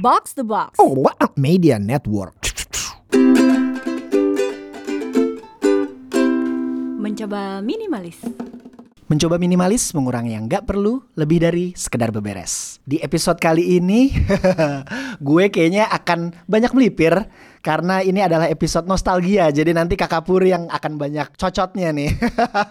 Box the Box. Oh, what a media network. Mencoba minimalis. Mencoba minimalis mengurangi yang nggak perlu lebih dari sekedar beberes. Di episode kali ini, gue kayaknya akan banyak melipir karena ini adalah episode nostalgia. Jadi nanti kakak Puri yang akan banyak cocotnya nih.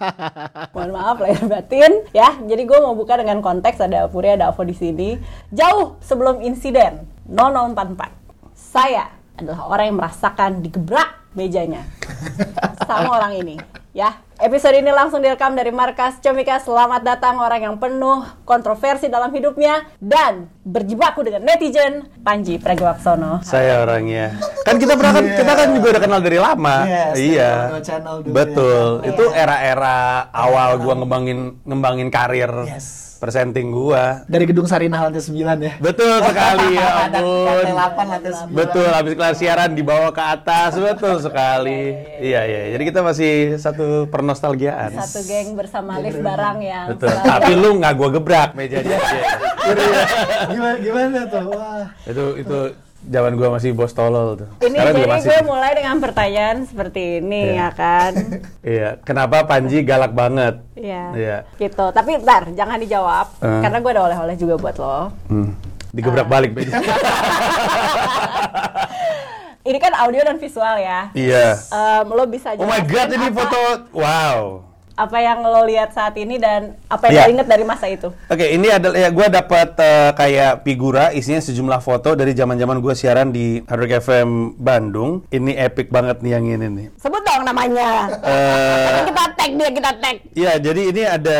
Mohon maaf lahir batin ya. Jadi gue mau buka dengan konteks ada Puri ada Avo di sini. Jauh sebelum insiden 0044. Saya adalah orang yang merasakan digebrak mejanya sama orang ini ya. Episode ini langsung direkam dari markas Comika. Selamat datang orang yang penuh kontroversi dalam hidupnya dan berjibaku dengan netizen Panji Pragiwaksono. Saya orangnya. Kan kita pernah kan kita kan juga udah kenal dari lama. Yes, iya. Dulu Betul. ya. Itu Iya. era-era awal gua ngembangin ngembangin karir. Yes. Presenting gua. Dari gedung Sarinah lantai 9 ya. Betul sekali ya ampun. lantai 8, lantai 9. Betul, habis kelar siaran dibawa ke atas, betul sekali. Iya, iya. Jadi kita masih satu pernostalgiaan. Satu geng bersama lift barang yang Betul. Tapi lu nggak gua gebrak mejanya. Iya. gimana, gimana tuh? Wah. Itu itu zaman gua masih bos tolol tuh. Ini Sekarang jadi masih. gue mulai dengan pertanyaan seperti ini Iya. ya kan. Iya, kenapa Panji galak banget? Iya. Iya. Gitu. Tapi ntar jangan dijawab Eh. karena gue ada oleh-oleh juga buat lo. Hmm. Digebrak Ah. balik. Ini kan audio dan visual ya. iya. Em, lo bisa Oh my god, jelaskan ini apa, foto. Wow. Apa yang lo lihat saat ini dan apa yang Iya. lo inget dari masa itu? Oke, ini adalah ya gue dapat eh, kayak figura isinya sejumlah foto dari zaman-zaman gue siaran di Hard Rock FM Bandung. Ini epic banget nih yang ini nih. Sebut dong namanya. Eh, kita tag dia, kita tag. Iya, jadi ini ada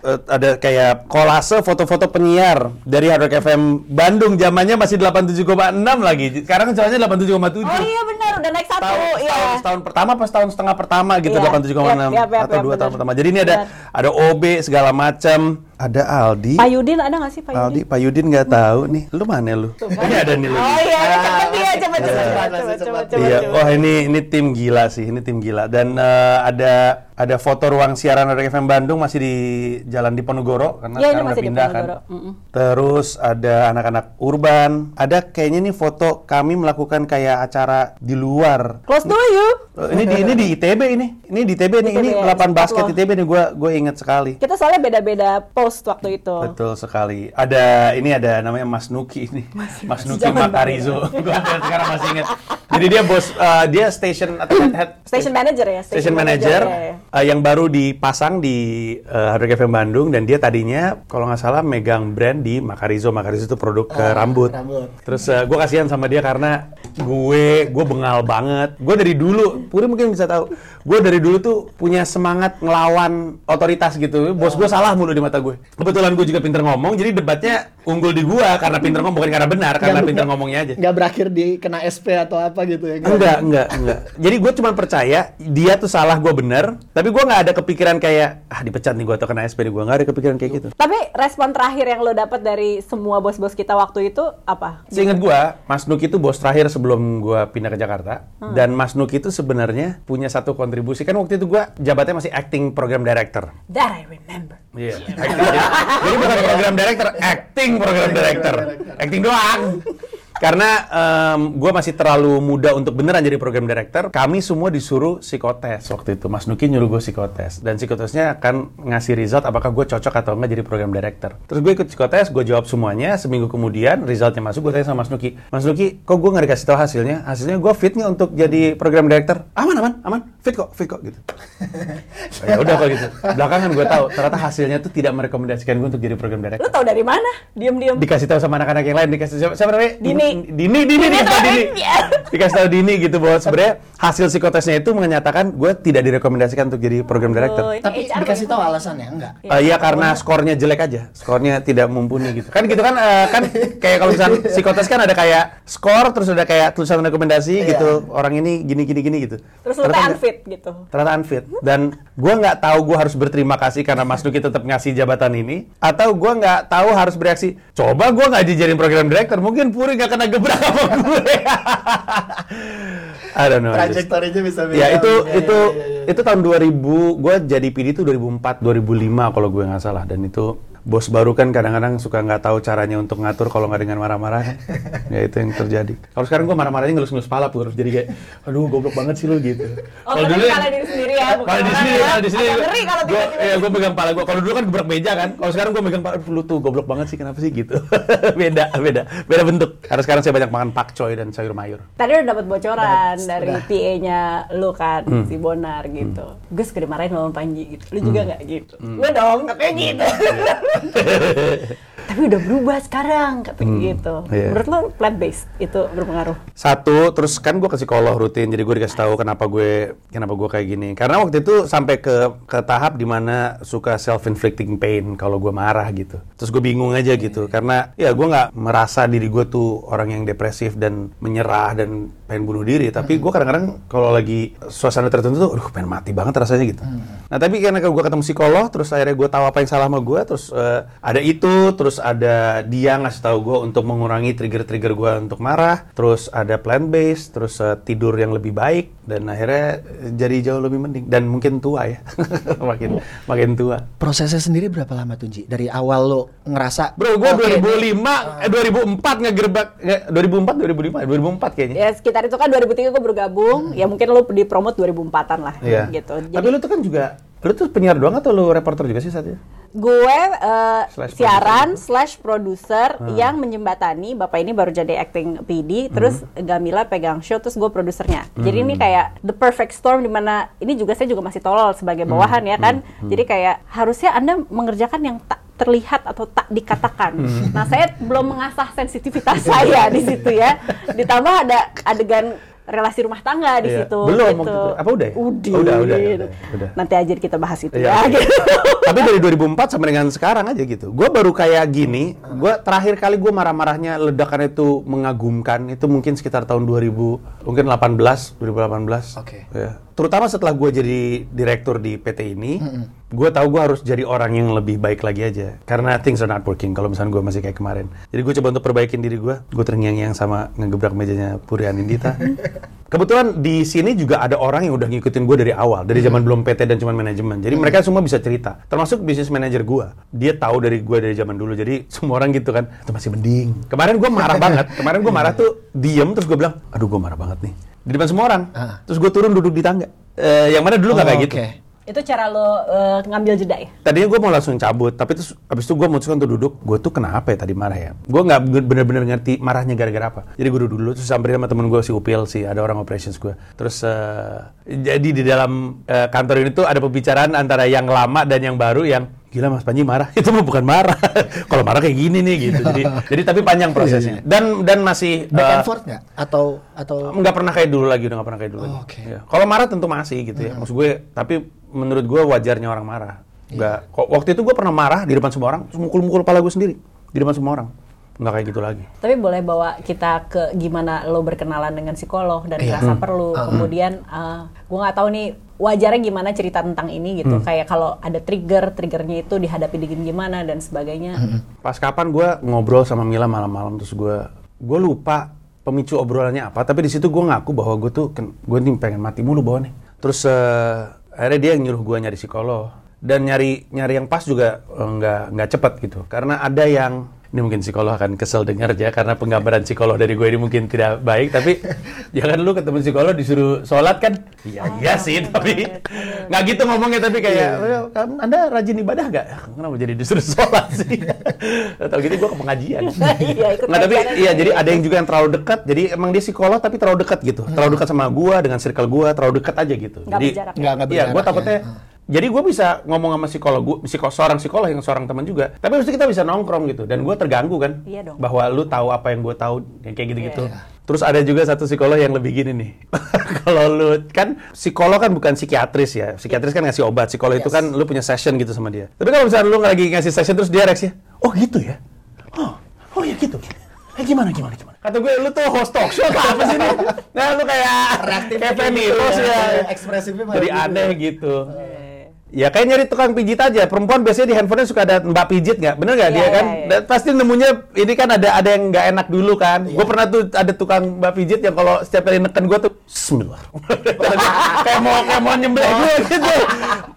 eh, ada kayak kolase foto-foto penyiar dari Hard Rock FM Bandung. Zamannya masih 87,6 lagi. Sekarang soalnya 87,7. Oh iya benar, udah naik satu. tahun, Iya. setahun, setahun pertama pas tahun setengah pertama gitu Iya. 87,6 Yap, yap, yap, atau dua tahun pertama. Jadi ini ada ada OB segala macam, ada Aldi. Pak Yudin ada nggak sih Pak Aldi, Yudin? Pak Yudin nggak tahu nih. Lu mana lu? Ini ada nih lu. Oh iya, cepet dia, cepet, cepet, cepat, cepet, cepet, cepat. cepet, Iya, cepet. wah ini ini tim gila sih, ini tim gila. Dan eh, ada ada foto ruang siaran Radio FM Bandung masih di Jalan Diponegoro karena ini sekarang udah pindah kan. Diponegoro. Mm-mm. Terus ada anak-anak urban. Ada kayaknya nih foto kami melakukan kayak acara di luar. Close to you. Oh, ini di ini di ITB ini. Ini di ITB nih. Ini ya, lapangan tempat basket. ITB nih gua gue inget sekali. Kita soalnya beda-beda post waktu itu. Betul sekali. Ada ini ada namanya Mas Nuki ini. Mas Nuki zaman Makarizo. Gue sekarang masih inget. Jadi dia bos eh, dia station atau head, head Station manager ya. station manager ya, ya. Eh, yang baru dipasang di uh, Hard Rock FM Bandung dan dia tadinya kalau nggak salah megang brand di Makarizo. Makarizo itu produk eh, rambut. rambut. Terus gue kasihan sama dia karena gue gue bengal banget. Gue dari dulu, Puri mungkin bisa tahu. Gue dari dulu tuh punya semangat ngelawan otoritas gitu. Bos gue salah mulu di mata gue. Kebetulan gue juga pinter ngomong, jadi debatnya unggul di gue karena pinter ngomong bukan karena benar, karena pinter ngomongnya aja. Nggak berakhir di kena SP atau apa gitu ya? Enggak, enggak, enggak. Jadi gue cuma percaya dia tuh salah, gue bener. Tapi gue nggak ada kepikiran kayak ah dipecat nih gue atau kena SP nih gue nggak ada kepikiran kayak gitu. Tapi respon terakhir yang lo dapat dari semua bos-bos kita waktu itu apa? Seingat gue, Mas Nuki itu bos terakhir sebelum gue pindah ke Jakarta. Dan Mas Nuki itu sebenarnya punya satu kontribusi. Kan waktu itu gue jabatnya masih acting program director. That I remember. Iya. acting. jadi, jadi bukan program director, acting program director. Acting doang. Karena gue masih terlalu muda untuk beneran jadi program director, kami semua disuruh psikotes waktu itu. Mas Nuki nyuruh gue psikotes. Dan psikotesnya akan ngasih result apakah gue cocok atau enggak jadi program director. Terus gue ikut psikotes, gue jawab semuanya. Seminggu kemudian resultnya masuk, gue tanya sama Mas Nuki. Mas Nuki, kok gue nggak dikasih tahu hasilnya? Hasilnya gue fit nggak untuk jadi program director? Aman, aman, aman. Fit kok, fit kok gitu. Oh, ya udah kok gitu. Belakangan gue tahu ternyata hasilnya tuh tidak merekomendasikan gue untuk jadi program Lo director. tau dari mana? Diem-diem. Dikasih tahu sama anak-anak yang lain, dikasih siapa, siapa namanya? Dini. Dini, Dini, tahu Dini. Iya. Dikasih tahu Dini gitu bahwa sebenarnya hasil psikotesnya itu menyatakan gue tidak direkomendasikan untuk jadi program director. Oh, Tapi HR dikasih tahu alasannya enggak? Eh, Iya karena skornya jelek aja, skornya tidak mumpuni gitu. Kan gitu kan, eh, kan kayak kalau misalnya psikotes kan ada kayak skor, terus ada kayak tulisan rekomendasi Iya. gitu. Orang ini gini gini gini gitu. Terus Ternyata unfit gitu. ternyata unfit dan gue nggak tahu gue harus berterima kasih karena Mas Nuki tetap ngasih jabatan ini atau gue nggak tahu harus bereaksi coba gue nggak dijadiin program director mungkin Puri nggak kena gebrak sama gue I don't know Trajektorinya bisa beda. ya itu Iya, itu iya, iya, iya. itu tahun 2000 gue jadi PD itu 2004 2005 kalau gue nggak salah dan itu bos baru kan kadang-kadang suka nggak tahu caranya untuk ngatur kalau nggak dengan marah-marah. ya itu yang terjadi. Kalau sekarang gue marah-marahnya ngelus-ngelus pala pur, jadi kayak, aduh goblok banget sih lu gitu. Oh, tapi kalau diri sendiri ya, bukan Kalau di sini, ya. kalau di sini, kalau gue, ya gue pegang pala gue. Kalau dulu kan gebrak meja kan, kalau sekarang gue megang pala, lu tuh goblok banget sih, kenapa sih gitu? beda, beda, beda bentuk. Karena sekarang saya banyak makan pakcoy dan sayur mayur. Tadi udah dapat bocoran dari PA-nya lu kan, Hmm. si Bonar gitu. Gue suka dimarahin sama Panji gitu. Lu juga nggak gitu? Gue dong, katanya gitu. ハハハハ。Tapi udah berubah sekarang, katanya gitu. iya. Menurut lo plant based itu berpengaruh? Satu, terus kan gue ke psikolog rutin, jadi gue dikasih tahu kenapa gue kenapa gue kayak gini. Karena waktu itu sampai ke ke tahap di mana suka self inflicting pain kalau gue marah gitu. Terus gue bingung aja gitu, karena ya gue nggak merasa diri gue tuh orang yang depresif dan menyerah dan pengen bunuh diri. Tapi gue kadang-kadang kalau lagi suasana tertentu tuh, aduh pengen mati banget rasanya gitu. Nah tapi karena gue ketemu psikolog, terus akhirnya gue tahu apa yang salah sama gue, terus eh, ada itu, terus ada dia ngasih tahu gue untuk mengurangi trigger-trigger gue untuk marah, terus ada plant based, terus eh, tidur yang lebih baik, dan akhirnya jadi jauh lebih mending dan mungkin tua ya, makin makin tua. Prosesnya sendiri berapa lama tuh Ji? Dari awal lo ngerasa Bro, gue "Oke, 2005, eh 2004 ngegerbak, nge- 2004, 2005, 2004 kayaknya. Ya sekitar itu kan 2003 gue bergabung, ya mungkin lu di promote 2004-an lah Iya. gitu. Tapi Jadi lu tuh kan juga, lu tuh penyiar doang atau lu reporter juga sih saat itu? Gue eh, Slash siaran slash produser Hmm. yang menjembatani bapak ini baru jadi acting PD terus Hmm. Gamila pegang show terus gue produsernya jadi ini kayak the perfect storm di mana ini juga saya juga masih tolol sebagai Hmm. bawahan ya kan jadi kayak harusnya anda mengerjakan yang tak terlihat atau tak dikatakan Hmm. nah saya belum mengasah sensitivitas saya di situ ya ditambah ada adegan relasi rumah tangga di Iya. situ Belum gitu. waktu itu. Apa udah ya? Udah. Oh, udah, udah, udah, udah. nanti aja kita bahas itu Iya, ya oke. gitu. Tapi dari 2004 sampai dengan sekarang aja gitu. Gue baru kayak gini. Gue terakhir kali gue marah-marahnya ledakan itu mengagumkan itu mungkin sekitar tahun 2000 mungkin 18 2018. Oke. Ya. Terutama setelah gue jadi direktur di PT ini, gue tahu gue harus jadi orang yang lebih baik lagi aja. Karena things are not working kalau misalnya gue masih kayak kemarin. Jadi gue coba untuk perbaikin diri gue. Gue terngiang-ngiang sama ngegebrak mejanya Puri Anindita. Kebetulan di sini juga ada orang yang udah ngikutin gue dari awal, dari zaman belum PT dan cuma manajemen. Jadi mereka semua bisa cerita, termasuk bisnis manajer gue. Dia tahu dari gue dari zaman dulu, jadi semua orang gitu kan, itu masih mending. Kemarin gue marah banget, kemarin gue marah tuh diem, terus gue bilang, aduh gue marah banget nih. Di depan semua orang. Ah. Terus gue turun duduk di tangga. Eh, yang mana dulu nggak Oh, kayak gitu. Itu cara lo eh, ngambil jeda ya Tadinya gue mau langsung cabut, tapi terus abis itu gue memutuskan untuk duduk. Gue tuh kenapa ya tadi marah ya? Gue nggak bener-bener ngerti marahnya gara-gara apa. Jadi gue duduk dulu, terus samperin sama temen gue si Upil sih, ada orang operations gue. Terus eh, jadi di dalam eh, kantor ini tuh ada pembicaraan antara yang lama dan yang baru yang gila Mas Panji marah. Itu mah bukan marah. Kalau marah kayak gini nih gitu. Jadi, jadi tapi panjang prosesnya. Dan dan masih Back and forth nggak? Atau atau nggak pernah kayak dulu lagi udah nggak pernah kayak dulu Oh, lagi. oke. Iya. kalau marah tentu masih gitu ya maksud gue tapi menurut gue wajarnya orang marah. Nggak kok waktu itu gue pernah marah di depan semua orang terus mukul-mukul kepala gue sendiri di depan semua orang. Nggak kayak gitu lagi. Tapi boleh bawa kita ke gimana lo berkenalan dengan psikolog dan Iya. rasa perlu. Kemudian eh, gue nggak tahu nih wajarnya gimana cerita tentang ini gitu. Kayak kalau ada trigger triggernya itu dihadapi dengan gimana dan sebagainya. Pas kapan gue ngobrol sama Mila malam-malam terus gue gue lupa pemicu obrolannya apa tapi di situ gue ngaku bahwa gue tuh gue nih pengen mati mulu bawah nih terus eh, akhirnya dia yang nyuruh gue nyari psikolog. Dan nyari nyari yang pas juga eh, nggak nggak cepet gitu. Karena ada yang ini mungkin psikolog akan kesel dengar ya karena penggambaran psikolog dari gue ini mungkin tidak baik tapi jangan lu ketemu psikolog disuruh sholat kan? Iya iya sih tapi nggak gitu ngomongnya tapi kayak "Oh, kamu anda rajin ibadah nggak? Kenapa jadi disuruh sholat sih? Atau gitu gue ke pengajian. Iya, nggak tapi iya jadi ada yang juga yang terlalu dekat jadi emang dia psikolog tapi terlalu dekat gitu. Terlalu dekat sama gua dengan circle gua terlalu dekat aja gitu. Nggak jadi berjarak. Nggak, nggak iya gua berjarak takutnya ya. Jadi gue bisa ngomong sama psikolog gua, psiko, seorang psikolog yang seorang teman juga tapi mesti kita bisa nongkrong gitu dan gua terganggu kan Iya dong. bahwa lu tahu apa yang gua tahu yang kayak gitu-gitu Iya. terus ada juga satu psikolog yang lebih gini nih kalau lu kan psikolog kan bukan psikiatris ya psikiatris kan ngasih obat psikolog itu kan lu punya session gitu sama dia tapi kalau misalnya lu lagi ngasih session terus dia reaksi oh gitu ya oh oh ya gitu Eh gimana gimana gimana? Kata gue lu tuh host talk show apa sih nih? Nah lu kayak kayak Femi Rose ya. Ekspresifnya malah Jadi gitu. aneh gitu. Ya kayak nyari tukang pijit aja. Perempuan biasanya di handphonenya suka ada mbak pijit nggak? Bener nggak Iya, dia kan? iya, iya. Dan pasti nemunya ini kan ada ada yang nggak enak dulu kan. Gue pernah tuh ada tukang mbak pijit yang kalau setiap kali neken gue tuh Bismillah. kayak mau kayak mau nyembelih gue gitu.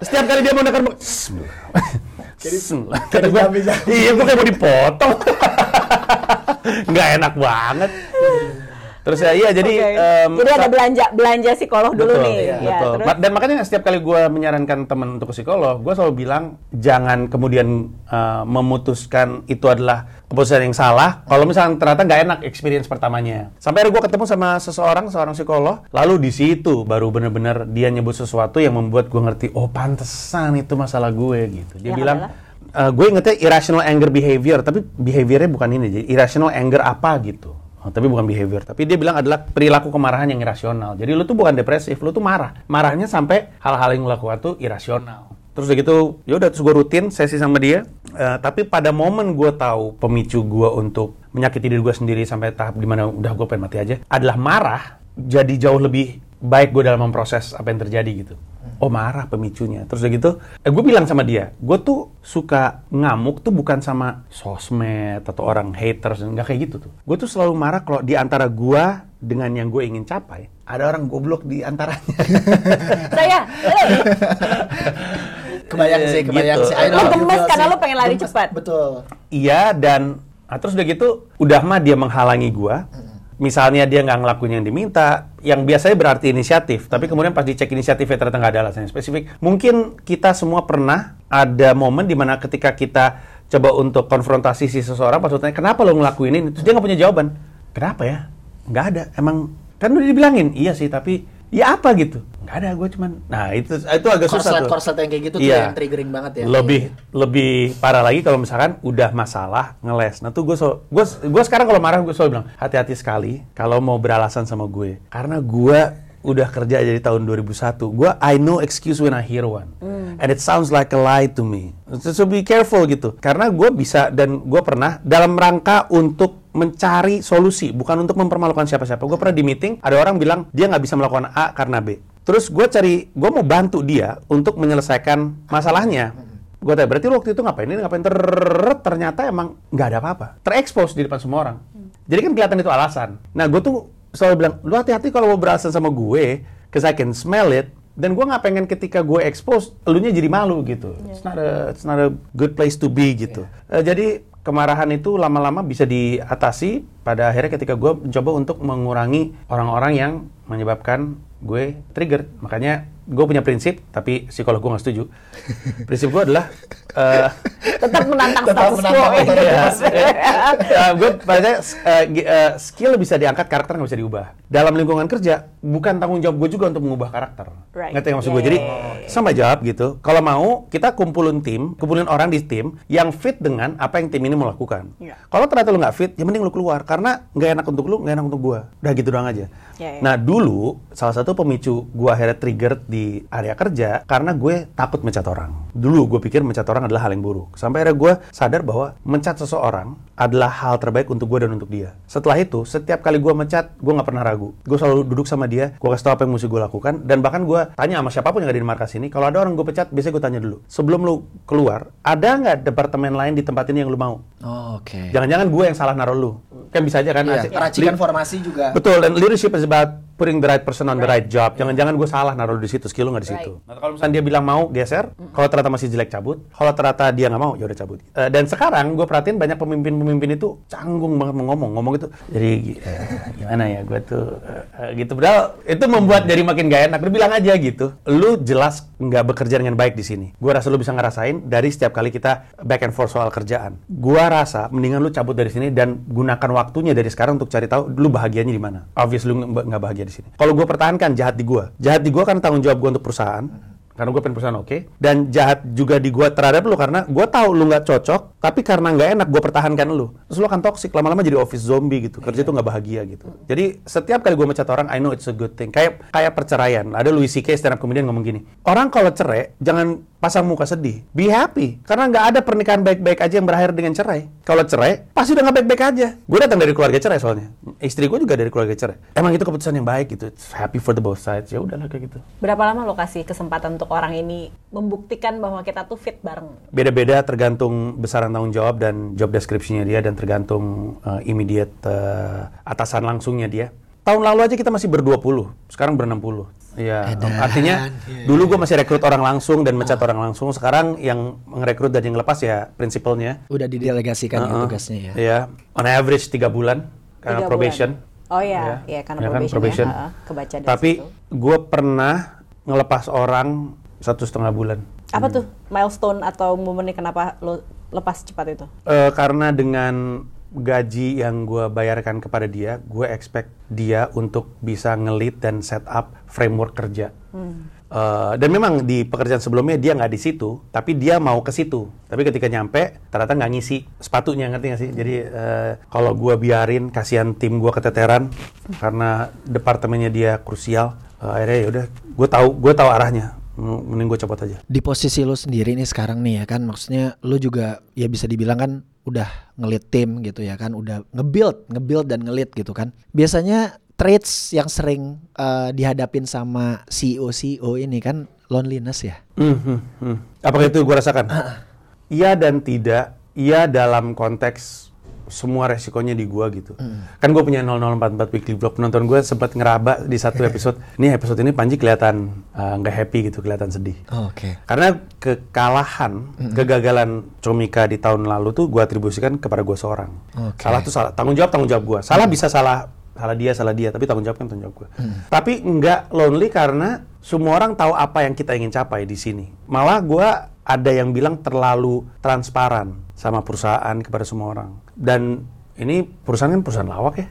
Setiap kali dia mau neken gue Bismillah. Sen. Kata gue, iya gue kayak mau dipotong. Nggak enak banget. Terus ya, iya jadi... Oke. em, Jadi ada belanja belanja psikolog dulu Betul, nih. iya, Ya, betul. terus Dan makanya setiap kali gue menyarankan teman untuk ke psikolog, gue selalu bilang jangan kemudian uh, memutuskan itu adalah keputusan yang salah. Kalau misalnya ternyata nggak enak experience pertamanya. Sampai gue ketemu sama seseorang, seorang psikolog, lalu di situ baru bener-bener dia nyebut sesuatu yang membuat gue ngerti, oh pantesan itu masalah gue gitu. Dia Yang bilang. adalah? Uh, gue ingetnya irrational anger behavior, tapi behaviornya bukan ini, jadi irrational anger apa gitu. Oh, tapi bukan behavior, tapi dia bilang adalah perilaku kemarahan yang irasional. Jadi lu tuh bukan depresif, lu tuh marah. Marahnya sampai hal-hal yang lu lakukan tuh irasional. Terus udah gitu, ya udah terus gue rutin sesi sama dia. Eh, tapi pada momen gue tahu pemicu gue untuk menyakiti diri gue sendiri sampai tahap di mana udah gue pengen mati aja, adalah marah. Jadi jauh lebih baik gue dalam memproses apa yang terjadi gitu. Oh marah pemicunya. Terus udah gitu, eh, gue bilang sama dia, gue tuh suka ngamuk tuh bukan sama sosmed atau orang haters, nggak kayak gitu tuh. Gue tuh selalu marah kalau di antara gue dengan yang gue ingin capai, ada orang goblok di antaranya. saya, eh, Kebayang sih, kebayang Gitu. sih. You gemes karena lu pengen lari Gemes, cepat. Betul. Iya dan nah, terus udah gitu udah mah dia menghalangi gua. Misalnya dia nggak ngelakuin yang diminta, yang biasanya berarti inisiatif, tapi kemudian pas dicek inisiatifnya ternyata nggak ada alasan yang spesifik. Mungkin kita semua pernah ada momen di mana ketika kita coba untuk konfrontasi si seseorang, pas tanya kenapa lo ngelakuin ini, terus dia nggak punya jawaban. Kenapa ya? Nggak ada. Emang kan udah dibilangin, iya sih, tapi ya apa gitu? Nggak ada. Gue cuman, nah itu itu agak susah tuh. Korslet-korslet yang kayak gitu tuh Iya. yang triggering banget ya. Lebih lebih parah lagi kalau misalkan udah masalah ngeles. Nah tuh gue so, gue gue sekarang kalau marah gue selalu bilang hati-hati sekali kalau mau beralasan sama gue karena gue udah kerja dari tahun 2001. Gue I know excuse when I hear one, and it sounds like a lie to me. So, so be careful gitu. Karena gue bisa dan gue pernah dalam rangka untuk mencari solusi, bukan untuk mempermalukan siapa-siapa. Gue pernah di meeting ada orang bilang dia nggak bisa melakukan A karena B. Terus gue cari, gue mau bantu dia untuk menyelesaikan masalahnya. Gue tanya, berarti lu waktu itu ngapain? Ini ngapain? Ter ternyata emang nggak ada apa-apa. Terekspos di depan semua orang. Jadi kan kelihatan itu alasan. Nah, gue tuh selalu bilang, lu hati-hati kalau mau beralasan sama gue, cause I can smell it. Dan gue nggak pengen ketika gue expose, elunya jadi malu gitu. It's not a, it's not a good place to be gitu. Eh, jadi kemarahan itu lama-lama bisa diatasi pada akhirnya ketika gue mencoba untuk mengurangi orang-orang yang menyebabkan gue trigger. Makanya gue punya prinsip, tapi psikolog gue nggak setuju. prinsip gue adalah eh, tetap menantang Tetap status menantang quo. otoritas. Eh, gue pada eh, skill bisa diangkat, karakter nggak bisa diubah. Dalam lingkungan kerja, bukan tanggung jawab gue juga untuk mengubah karakter. Right. Ngerti yang maksud Yeah, gue? Jadi yeah, yeah, sama jawab gitu. Kalau mau, kita kumpulin tim, kumpulin orang di tim yang fit dengan apa yang tim ini mau lakukan. Yeah. Kalau ternyata lu nggak fit, ya mending lu keluar. Karena nggak enak untuk lu, nggak enak untuk gue. Udah gitu doang aja. Yeah, yeah. Nah dulu, salah satu pemicu gue akhirnya trigger di area kerja, karena gue takut mencat orang. Dulu gue pikir mencat orang adalah hal yang buruk. Sampai akhirnya gue sadar bahwa mencat seseorang adalah hal terbaik untuk gue dan untuk dia. Setelah itu, setiap kali gue mencat, gue nggak pernah ragu. Gue selalu duduk sama dia, gue kasih tau apa yang mesti gue lakukan, dan bahkan gue tanya sama siapa pun yang ada di markas ini, kalau ada orang gue pecat, biasanya gue tanya dulu, sebelum lu keluar, ada nggak departemen lain di tempat ini yang lu mau? Oh, Oke. Jangan-jangan gue yang salah naruh lu. Kan bisa aja kan? Iya, Li- formasi juga. Betul, dan leadership is about putting the right person on the right job. Jangan-jangan gue salah naruh di situ, skill lu nggak di situ. Nah, kalau misalnya dia bilang mau geser, kalau ternyata masih jelek cabut, kalau ternyata dia nggak mau, ya udah cabut. Eh, dan sekarang gue perhatiin banyak pemimpin-pemimpin itu canggung banget mau ngomong, ngomong itu. Jadi eh, gimana ya, gue tuh eh, gitu. Padahal itu membuat jadi makin gak enak. Lu bilang aja gitu, lu jelas nggak bekerja dengan baik di sini. Gue rasa lu bisa ngerasain dari setiap kali kita back and forth soal kerjaan. Gue rasa mendingan lu cabut dari sini dan gunakan waktunya dari sekarang untuk cari tahu lu bahagianya di mana. Obvious lu nggak bahagia di sini. Kalau gue pertahankan jahat di gue, jahat di gue kan tanggung jawab gue untuk perusahaan. Karena gue pengen perusahaan oke. Dan jahat juga di gue terhadap lu karena gue tahu lu nggak cocok, tapi karena nggak enak gue pertahankan lu. Terus lu akan toxic lama-lama jadi office zombie gitu. Kerja tuh nggak bahagia gitu. Jadi setiap kali gue mecat orang, I know it's a good thing. Kayak kayak perceraian. Ada Louis C.K. stand up comedian ngomong gini. Orang kalau cerai jangan pasang muka sedih. Be happy. Karena nggak ada pernikahan baik-baik aja yang berakhir dengan cerai. Kalau cerai, pasti udah nggak baik-baik aja. Gue datang dari keluarga cerai soalnya. Istri gue juga dari keluarga cerai. Emang itu keputusan yang baik gitu. It's happy for the both sides. Ya udahlah kayak gitu. Berapa lama lo kasih kesempatan untuk orang ini membuktikan bahwa kita tuh fit bareng? Beda-beda tergantung besaran tanggung jawab dan job description-nya dia dan tergantung uh, immediate uh, atasan langsungnya dia. tahun lalu aja kita masih ber-20, sekarang ber-60. Iya, Edan, artinya iya, dulu gue masih rekrut orang langsung dan mencat orang langsung. Sekarang yang merekrut dan yang lepas ya prinsipalnya. Udah didelegasikan ya Heeh. tugasnya ya. Iya, on average tiga bulan karena Tiga probation. bulan. Oh iya, iya, karena kan, probation ya, kebaca dari Tapi gue pernah ngelepas orang satu setengah bulan. Apa tuh milestone atau momennya kenapa lo lepas cepat itu? Eh, karena dengan gaji yang gue bayarkan kepada dia, gue expect dia untuk bisa ngelit dan set up framework kerja. Eh, dan memang di pekerjaan sebelumnya dia nggak di situ, tapi dia mau ke situ. Tapi ketika nyampe, ternyata nggak ngisi sepatunya, ngerti nggak sih? Jadi eh, kalau gue biarin, kasihan tim gue keteteran karena departemennya dia krusial. eh, akhirnya ya udah, gue tahu, gue tahu arahnya. Mending gue copot aja. Di posisi lu sendiri nih sekarang nih ya kan maksudnya lu juga ya bisa dibilang kan udah ngelit tim gitu ya kan udah nge-build, nge-build dan ngelit gitu kan. Biasanya traits yang sering eh, dihadapin sama CEO CEO ini kan loneliness ya. Hmm, hmm, hmm. Apakah itu gue rasakan? Iya dan tidak. Iya dalam konteks semua resikonya di gua gitu. Kan gue punya 0044 weekly vlog. Penonton gue sempat ngeraba di satu episode. Ini episode ini Panji kelihatan uh, nggak happy gitu, kelihatan sedih. Oke. Karena kekalahan, kegagalan Comika di tahun lalu tuh gue atribusikan kepada gue seorang. Oke. Salah tuh salah, tanggung jawab tanggung jawab gue. Salah bisa salah, salah dia salah dia, tapi tanggung jawab kan tanggung jawab gue. Tapi nggak lonely karena semua orang tahu apa yang kita ingin capai di sini. Malah gue ada yang bilang terlalu transparan sama perusahaan kepada semua orang. Dan ini perusahaan kan perusahaan lawak ya.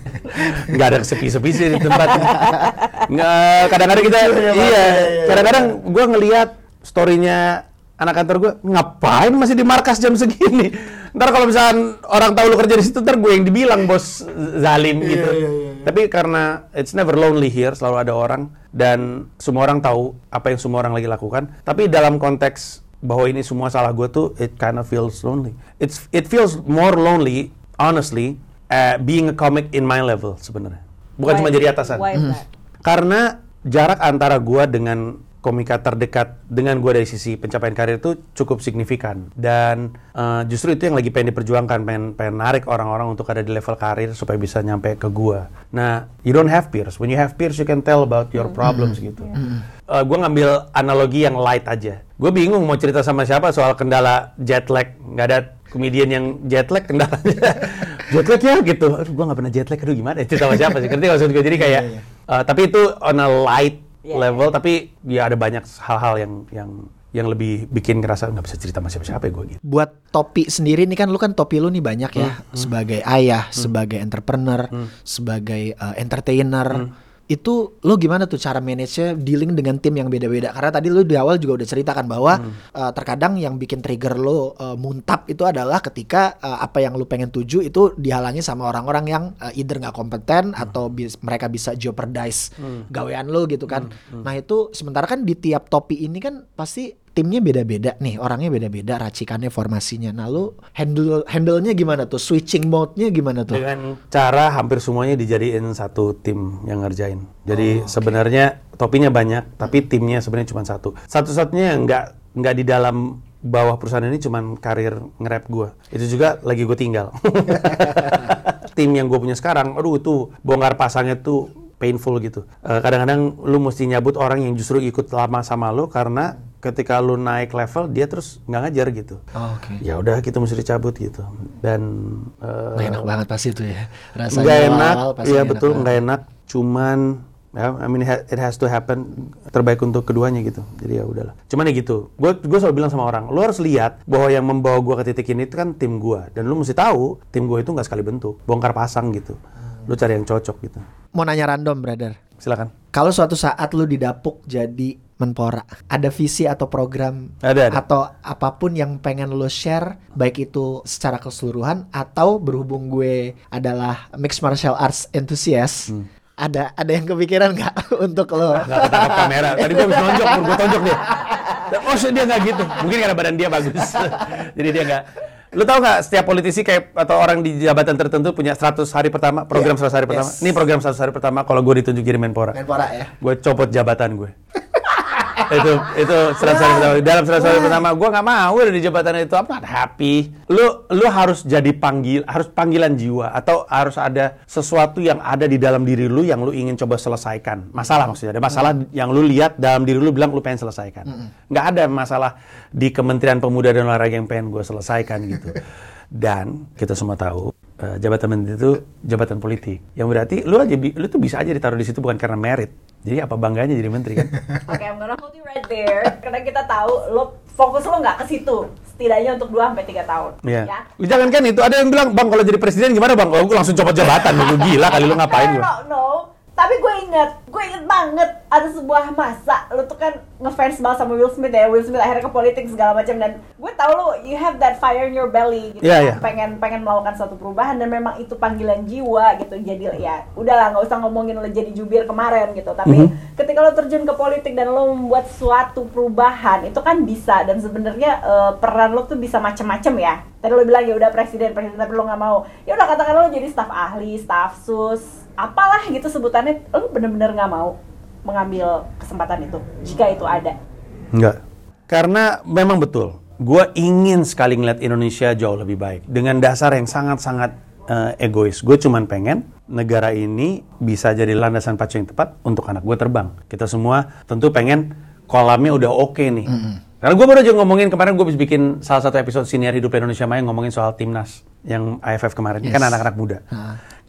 nggak ada sepi-sepi sih di tempat. Nggak, kadang-kadang kita, iya, kadang-kadang gue ngelihat storynya anak kantor gue, ngapain masih di markas jam segini? Ntar kalau misalkan orang tahu lu kerja di situ, ntar gue yang dibilang bos zalim gitu. Tapi karena it's never lonely here, selalu ada orang dan semua orang tahu apa yang semua orang lagi lakukan. Tapi dalam konteks bahwa ini semua salah gue tuh, it kind of feels lonely. It's it feels more lonely, honestly, uh, being a comic in my level sebenarnya. Bukan Why- cuma jadi atasan. Why is that? Karena jarak antara gua dengan komika terdekat dengan gua dari sisi pencapaian karir itu cukup signifikan dan eh, justru itu yang lagi pengen diperjuangkan pengen pengen narik orang-orang untuk ada di level karir supaya bisa nyampe ke gua. Nah, you don't have peers. When you have peers, you can tell about your problems gitu. Eh, gua ngambil analogi yang light aja. Gue bingung mau cerita sama siapa soal kendala jet lag. Nggak ada komedian yang jet lag kendalanya. jet lag ya gitu. Aduh, gue nggak pernah jet lag. Aduh gimana ya? Cerita sama siapa sih? Ngerti maksud gue? Jadi kayak, eh, tapi itu on a light Iya, level. Tapi ya ada banyak hal-hal yang yang yang lebih bikin ngerasa nggak bisa cerita sama siapa-siapa ya gue gitu. Buat topi sendiri nih kan lu kan topi lu nih banyak ya sebagai ayah, sebagai entrepreneur, sebagai uh, entertainer. Itu lu gimana tuh cara manage-nya dealing dengan tim yang beda-beda? Karena tadi lu di awal juga udah ceritakan bahwa uh, terkadang yang bikin trigger lu uh, muntap itu adalah ketika uh, apa yang lu pengen tuju itu dihalangi sama orang-orang yang uh, either nggak kompeten atau bis- mereka bisa jeopardize gawean lu gitu kan. Nah, itu sementara kan di tiap topi ini kan pasti timnya beda-beda nih orangnya beda-beda racikannya formasinya nah lu handle handle-nya gimana tuh switching mode-nya gimana tuh Dengan cara hampir semuanya dijadiin satu tim yang ngerjain. Jadi sebenarnya topinya banyak, tapi timnya sebenarnya cuma satu. Satu-satunya yang nggak nggak di dalam bawah perusahaan ini cuman karir nge-rap gue. Itu juga lagi gue tinggal. tim yang gue punya sekarang, aduh itu bongkar pasangnya tuh painful gitu. Eh, Kadang-kadang lu mesti nyabut orang yang justru ikut lama sama lu karena ketika lu naik level dia terus nggak ngajar gitu. Oh, oke Ya udah kita mesti dicabut gitu. Dan Nggak enak banget pasti itu ya rasanya nggak enak, iya betul nggak enak. Cuman ya, I mean it ha- it has to happen terbaik untuk keduanya gitu. Jadi ya udahlah. Cuman ya gitu. Gue gue selalu bilang sama orang, lu harus lihat bahwa yang membawa gue ke titik ini itu kan tim gue. Dan lu mesti tahu tim gue itu nggak sekali bentuk, bongkar pasang gitu. Lu cari yang cocok gitu. Mau nanya random brother Silakan. kalau suatu saat lu didapuk jadi menpora ada visi atau program Ada, ada. atau apa pun yang pengen lu share baik itu secara keseluruhan atau berhubung gue adalah mixed martial arts enthusiast Hmm. ada ada yang kepikiran nggak untuk lo Nggak ketangkap kamera. Tadi gue habis nonjok, gue tonjok dia. Oh, dia nggak gitu. Mungkin karena badan dia bagus. Jadi dia nggak. Lu tahu nggak setiap politisi kayak atau orang di jabatan tertentu punya 100 hari pertama, program 100 hari pertama. Yes. Ini program 100 hari pertama kalau gue ditunjuk jadi Menpora. menpora ya Gue copot jabatan gue. itu itu seratus hari pertama. Dalam seratus hari pertama, gue nggak mau ada di jabatan itu. Not happy. Lu lu harus jadi panggil, harus panggilan jiwa atau harus ada sesuatu yang ada di dalam diri lu yang lu ingin coba selesaikan. Masalah maksudnya, ada masalah yang lu lihat dalam diri lu bilang lu pengen selesaikan. Nggak ada masalah di Kementerian Pemuda dan Olahraga yang pengen gue selesaikan gitu. Dan kita semua tahu eh, jabatan menteri itu jabatan politik. Yang berarti lu aja lu tuh bisa aja ditaruh di situ bukan karena merit. Jadi apa bangganya jadi menteri kan? Oke, you right there. Karena kita tahu lo fokus lo nggak ke situ. Setidaknya untuk 2 sampai 3 tahun. Iya. Ya. Jangan kan itu ada yang bilang, "Bang, kalau jadi presiden gimana, Bang?" Oh, gue langsung copot jabatan. Lu gila kali lu ngapain no, lu? no, no. Tapi gue inget, gue inget banget ada sebuah masa lo tuh kan ngefans banget sama Will Smith ya. Will Smith akhirnya ke politik segala macam dan gue tahu lo you have that fire in your belly gitu. Iya, kan. iya. Pengen pengen melakukan suatu perubahan dan memang itu panggilan jiwa gitu. Jadi ya udahlah nggak usah ngomongin lo jadi jubir kemarin gitu. Tapi Mhm. ketika lo terjun ke politik dan lo membuat suatu perubahan itu kan bisa dan sebenarnya eh, peran lo tuh bisa macem-macem ya. Tadi lo bilang ya udah presiden presiden tapi lo nggak mau. Ya udah katakan lo jadi staf ahli, staf sus, apalah gitu sebutannya. Lo bener-bener nggak mau mengambil kesempatan itu jika itu ada. Enggak. Karena memang betul. Gue ingin sekali ngeliat Indonesia jauh lebih baik. Dengan dasar yang sangat-sangat eh, egois. Gue cuman pengen negara ini bisa jadi landasan pacu yang tepat untuk anak gue terbang. Kita semua tentu pengen kolamnya udah oke nih. Karena gue baru aja ngomongin kemarin gue bisa bikin salah satu episode siniar hidup Indonesia Maya ngomongin soal timnas yang AFF kemarin. Kan Yes. anak-anak muda.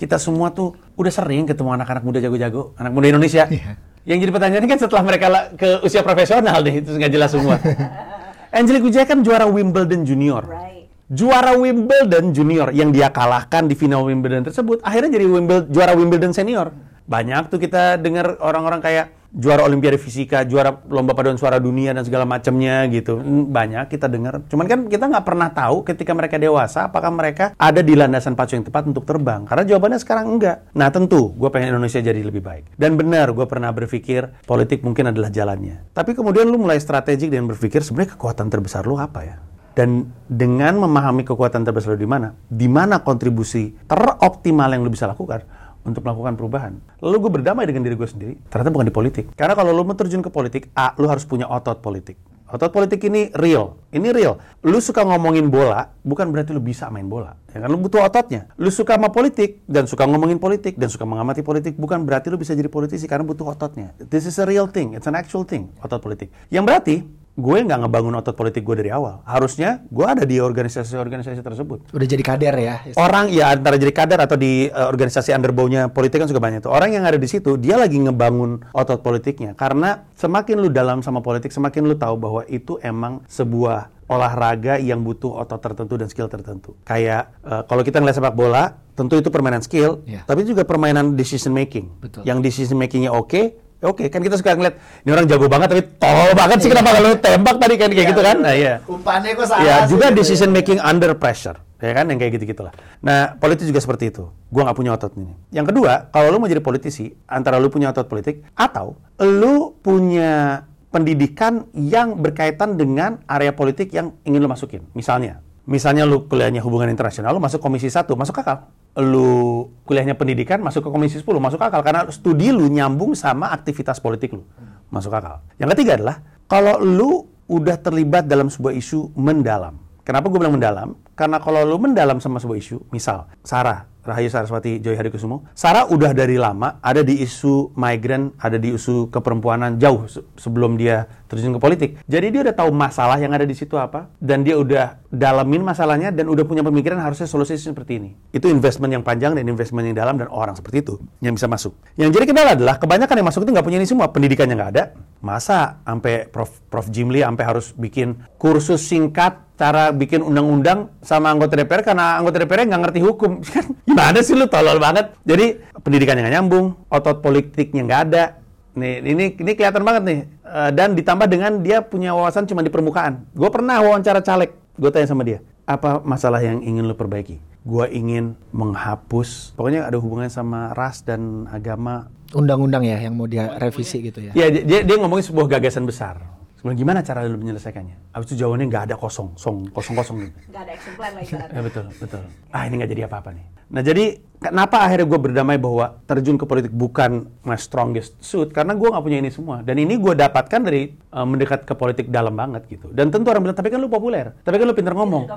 Kita semua tuh udah sering ketemu anak-anak muda jago-jago, anak muda Indonesia. Iya. Yang jadi pertanyaan kan setelah mereka ke usia profesional deh, itu nggak jelas semua. Angelique Wijaya kan juara Wimbledon Junior. Right. Juara Wimbledon Junior yang dia kalahkan di final Wimbledon tersebut, akhirnya jadi Wimbledon, juara Wimbledon Senior. Banyak tuh kita dengar orang-orang kayak juara Olimpiade Fisika, juara lomba paduan suara dunia dan segala macamnya gitu. Banyak kita dengar. Cuman kan kita nggak pernah tahu ketika mereka dewasa apakah mereka ada di landasan pacu yang tepat untuk terbang. Karena jawabannya sekarang enggak. Nah tentu, gue pengen Indonesia jadi lebih baik. Dan benar, gue pernah berpikir politik mungkin adalah jalannya. Tapi kemudian lu mulai strategik dan berpikir sebenarnya kekuatan terbesar lu apa ya? Dan dengan memahami kekuatan terbesar lu di mana, di mana kontribusi teroptimal yang lu bisa lakukan untuk melakukan perubahan. Lalu gue berdamai dengan diri gue sendiri. Ternyata bukan di politik. Karena kalau lu mau terjun ke politik, A, lu harus punya otot politik. Otot politik ini real. Ini real. Lu suka ngomongin bola, bukan berarti lu bisa main bola. Ya kan lu butuh ototnya. Lu suka sama politik dan suka ngomongin politik dan suka mengamati politik, bukan berarti lu bisa jadi politisi karena butuh ototnya. This is a real thing. It's an actual thing. Otot politik. Yang berarti gue nggak ngebangun otot politik gue dari awal. Harusnya gue ada di organisasi-organisasi tersebut. Udah jadi kader ya. Orang ya antara jadi kader atau di eh, organisasi underbownya politik kan juga banyak tuh. Orang yang ada di situ dia lagi ngebangun otot politiknya karena semakin lu dalam sama politik semakin lu tahu bahwa itu emang sebuah olahraga yang butuh otot tertentu dan skill tertentu. Kayak eh, kalau kita ngeliat sepak bola, tentu itu permainan skill, Iya. tapi juga permainan decision making. Betul. Yang decision makingnya oke, ya oke kan kita suka ngeliat ini orang jago banget tapi tolol banget sih kenapa kalau tembak tadi kan kayak gitu kan? Nah iya. Umpannya kok salah Ya, sih juga gitu ya. decision making under pressure. Ya kan, yang kayak gitu-gitulah. Nah, politik juga seperti itu. Gua nggak punya otot ini. Yang kedua, kalau lu mau jadi politisi, antara lu punya otot politik, atau lu punya pendidikan yang berkaitan dengan area politik yang ingin lu masukin. Misalnya, misalnya lu kuliahnya hubungan internasional, lu masuk komisi 1, masuk akal. Lu kuliahnya pendidikan, masuk ke komisi 10, masuk akal. Karena studi lu nyambung sama aktivitas politik lu. Masuk akal. Yang ketiga adalah, kalau lu udah terlibat dalam sebuah isu mendalam. Kenapa gue bilang mendalam? Karena kalau lu mendalam sama sebuah isu, misal Sarah, Rahayu Saraswati Joy Hadikusumo, Sarah udah dari lama ada di isu migran, ada di isu keperempuanan jauh se- sebelum dia terjun ke politik. Jadi dia udah tahu masalah yang ada di situ apa, dan dia udah dalamin masalahnya dan udah punya pemikiran harusnya solusi seperti ini. Itu investment yang panjang dan investment yang dalam dan orang seperti itu yang bisa masuk. Yang jadi kendala adalah kebanyakan yang masuk itu nggak punya ini semua, pendidikannya nggak ada. Masa sampai Prof Prof Jimli sampai harus bikin kursus singkat cara bikin undang-undang sama anggota DPR karena anggota DPR nggak ngerti hukum. Kan Gimana sih lu tolol banget. Jadi pendidikannya nggak nyambung, otot politiknya nggak ada. Nih, ini ini kelihatan banget nih. Eh, dan ditambah dengan dia punya wawasan cuma di permukaan. Gue pernah wawancara caleg, gue tanya sama dia, apa masalah yang ingin lu perbaiki? Gue ingin menghapus, pokoknya ada hubungannya sama ras dan agama. Undang-undang ya yang mau dia revisi gitu ya. Ya, dia, dia, dia ngomongin sebuah gagasan besar. Sebenarnya gimana cara lu menyelesaikannya? Habis itu jawabannya nggak ada kosong, song, kosong kosong gitu. Nggak ada action plan ibaratnya. Ya betul, betul. Ah ini nggak jadi apa-apa nih. Nah jadi kenapa akhirnya gue berdamai bahwa terjun ke politik bukan my strongest suit karena gue nggak punya ini semua dan ini gue dapatkan dari uh, mendekat ke politik dalam banget gitu dan tentu orang bilang tapi kan lu populer tapi kan lu pinter ngomong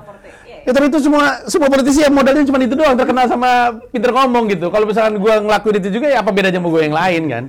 ya tapi itu semua semua politisi yang modalnya cuma itu doang terkenal sama pinter ngomong gitu kalau misalkan gue ngelakuin itu juga ya apa bedanya sama gue yang lain kan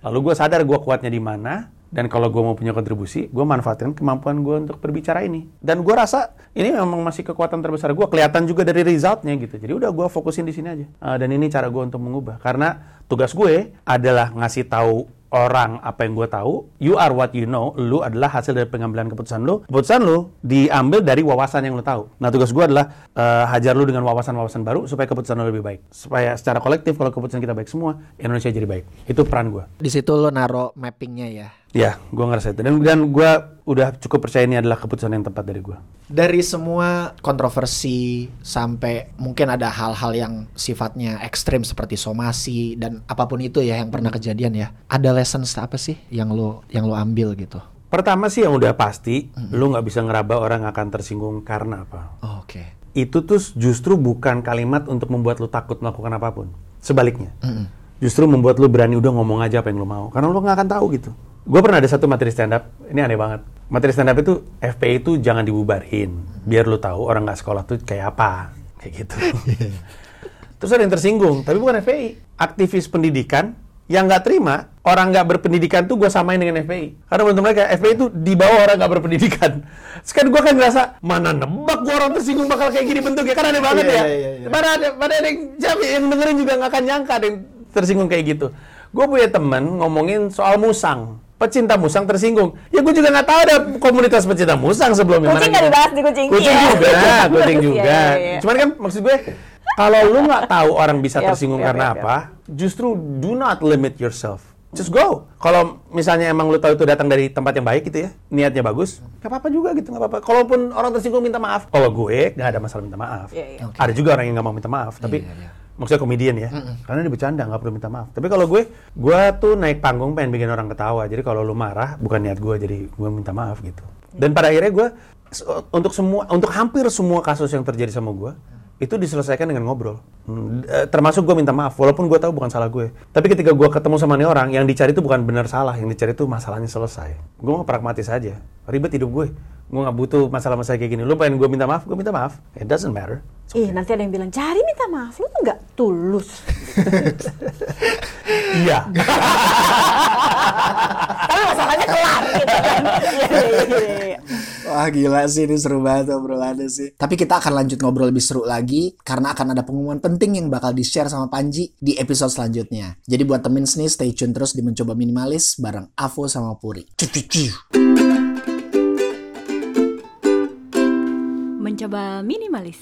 lalu gue sadar gue kuatnya di mana dan kalau gue mau punya kontribusi, gue manfaatkan kemampuan gue untuk berbicara ini. Dan gue rasa ini memang masih kekuatan terbesar gue. Kelihatan juga dari resultnya gitu. Jadi udah gue fokusin di sini aja. Uh, dan ini cara gue untuk mengubah. Karena tugas gue adalah ngasih tahu orang apa yang gue tahu, you are what you know, lu adalah hasil dari pengambilan keputusan lu. Keputusan lu diambil dari wawasan yang lu tahu. Nah tugas gue adalah uh, hajar lu dengan wawasan-wawasan baru supaya keputusan lu lebih baik. Supaya secara kolektif kalau keputusan kita baik semua, Indonesia jadi baik. Itu peran gue. Di situ lo naro mappingnya ya. Ya, gue ngerasa itu. Dan, dan gue udah cukup percaya ini adalah keputusan yang tepat dari gue. Dari semua kontroversi sampai mungkin ada hal-hal yang sifatnya ekstrim seperti somasi dan apa pun itu ya yang pernah kejadian ya. Ada lessons apa sih yang lo yang lo ambil gitu? Pertama sih yang udah pasti, mm -hmm. lu nggak bisa ngeraba orang akan tersinggung karena apa. Oh, Oke. Okay. Itu tuh justru bukan kalimat untuk membuat lu takut melakukan apa pun. Sebaliknya. Mm -hmm. Justru membuat lu berani udah ngomong aja apa yang lu mau. Karena lu nggak akan tahu gitu gue pernah ada satu materi stand up ini aneh banget. Materi stand up itu FPI itu jangan dibubarin biar lu tahu orang nggak sekolah tuh kayak apa kayak gitu. Terus ada yang tersinggung tapi bukan FPI aktivis pendidikan yang nggak terima orang nggak berpendidikan tuh gue samain dengan FPI karena menurut mereka FPI itu di bawah orang nggak berpendidikan. Sekarang gue kan ngerasa mana nebak gue orang tersinggung bakal kayak gini bentuknya? Kan aneh banget yeah, ya. yeah, yeah. mana ada mana ada yang yang dengerin juga nggak akan nyangka ada yang tersinggung kayak gitu. Gue punya temen ngomongin soal musang pecinta musang tersinggung. Ya gue juga nggak tahu ada komunitas pecinta musang sebelumnya. Kucing nggak dibahas di kucing. Kucing iya. juga, kucing juga. yeah, yeah, yeah. Cuman kan maksud gue kalau lu nggak tahu orang bisa yep, tersinggung yep, karena yep, apa, justru do not limit yourself. Just go. Kalau misalnya emang lu tahu itu datang dari tempat yang baik gitu ya, niatnya bagus, nggak apa-apa juga gitu, nggak apa-apa. Kalaupun orang tersinggung minta maaf, kalau gue nggak ada masalah minta maaf. Yeah, yeah. Okay. Ada juga orang yang nggak mau minta maaf, tapi yeah, yeah maksudnya komedian ya, mm-hmm. karena dia bercanda nggak perlu minta maaf. Tapi kalau gue, gue tuh naik panggung pengen bikin orang ketawa. Jadi kalau lu marah, bukan niat gue, jadi gue minta maaf gitu. Dan pada akhirnya gue untuk semua, untuk hampir semua kasus yang terjadi sama gue, itu diselesaikan dengan ngobrol. Hmm, eh, termasuk gue minta maaf, walaupun gue tahu bukan salah gue. Tapi ketika gue ketemu sama nih orang, yang dicari itu bukan benar salah, yang dicari itu masalahnya selesai. Gue mau pragmatis aja. Ribet hidup gue gue nggak butuh masalah-masalah kayak gini. Lu pengen gue minta maaf, gue minta maaf. It doesn't matter. Okay. Ih, nanti ada yang bilang, cari minta maaf, lu tuh nggak tulus. Iya. Tapi masalahnya kelar gitu kan. Iya, iya, iya, Wah gila sih ini seru banget obrolannya sih. Tapi kita akan lanjut ngobrol lebih seru lagi karena akan ada pengumuman penting yang bakal di-share sama Panji di episode selanjutnya. Jadi buat temen nih stay tune terus di Mencoba Minimalis bareng Avo sama Puri. Cucu mencoba minimalis.